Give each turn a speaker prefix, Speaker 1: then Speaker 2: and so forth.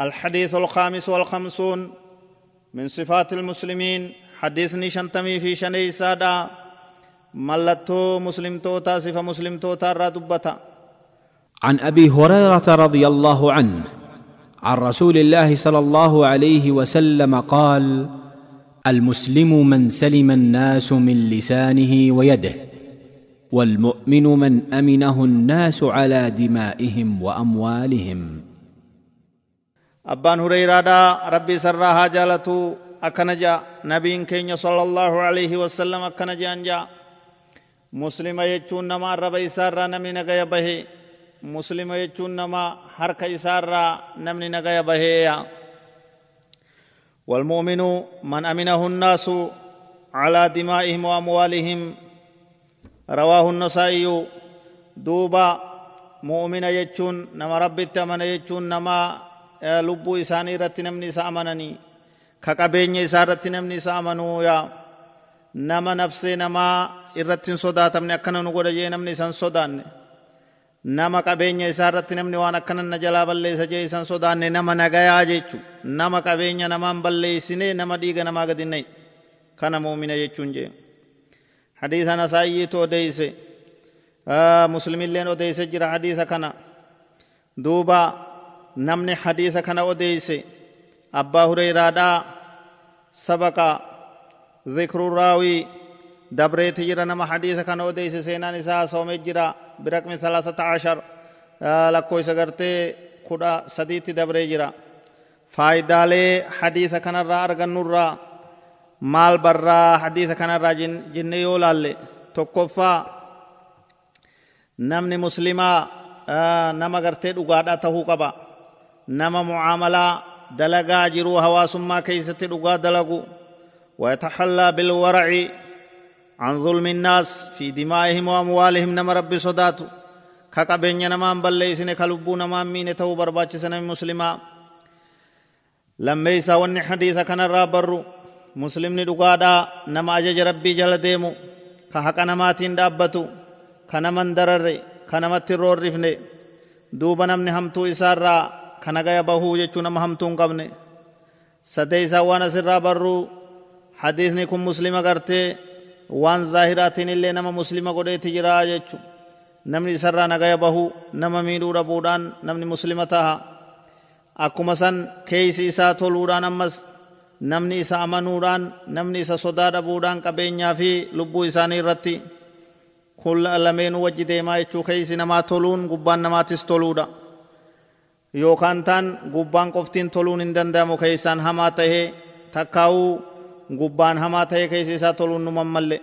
Speaker 1: الحديث الخامس والخمسون من صفات المسلمين حديثني شنتمي في شني سادا ملتو مسلم توتا صفة مسلم توتا ردبتا
Speaker 2: عن أبي هريرة رضي الله عنه عن رسول الله صلى الله عليه وسلم قال المسلم من سلم الناس من لسانه ويده والمؤمن من أمنه الناس على دمائهم وأموالهم.
Speaker 1: Abbaan hureyraadha rabbii sarraa haa jaalatu akkana jaa nabiin keenya sala allahu alaihi wasallam akkana jean jaa muslima jechuun nama arraba isaarraa namni nagaya bahe muslima jechuun nama harka isaarraa namni nagaya baheeya والمؤمن من أمنه الناس على دمائهم وأموالهم رواه النسائي دوبا مؤمن يجون نما ربي التمن يجون نما lubbuu isaanii irratti namni isa amananii ka qabeenya isaa irratti namni isa amanuu yaa nama nafsee namaa irratti hin sodaatamne akkana nu godha jee namni isan sodaanne nama qabeenya isaa irratti namni waan akkana na jalaa balleessa jee isan sodaanne nama nagayaa jechu nama qabeenya namaan balleessine nama dhiiga namaa gadi hin kana muumina jechuun jee hadiisa nasaayyiitu odeyse muslimilleen odeyse jira hadiisa kana duuba namni hadiisa kana odeyse abbaa hureyraadhaa sabaqa جرا نما حديث كان وديس سينان إساء صوم جرا برقم ثلاثة عشر لكو سغرتي خدا سديت دبري جرا فايدالي حديث كان را أرغن نورا مال برا حديث كان را جن جن يولال توقفا نمني مسلما نما غرتي دغادا تهو قبا nama mucaamalaa dalagaa jiruu hawaasummaa keeysatti dhugaa dalagu. ويتحلى بالورع عن ظلم الناس في دمائهم وأموالهم نما ربي صداتو كقبين نمان بليسن كلبو نمان مين تو برباچ سنم مسلما لما يسا ون حديث كان رابرو مسلم ندقادا نما أجج ربي جل ديمو كحق نماتين دابتو كنمن درر كنمت الرور رفنه دوب نمن همتو إسار kana gaya bahuu jechuu nama hamtuu hin qabne sadee isaa waan asirraa barruu hadiisni kun muslima gartee waan zaahiraatiin illee nama muslima godheeti jiraa jechu namni isarraa nagaya bahuu nama miidhuu dhabuudhaan namni muslima taha akkuma san keeysi isaa toluudhaan ammas namni isa amanuudhaan namni isa sodaa dhabuudhaan qabeenyaa fi lubbuu isaanii irratti kun lameenuu wajji deemaa jechuu keeysi namaa toluun gubbaan namaatis toluudha yookaan taan gubbaan qoftiin toluun hin danda'amu keessaan hamaa tahee takkaa'uu gubbaan hamaa tahee keessa isaa toluun nu mammalle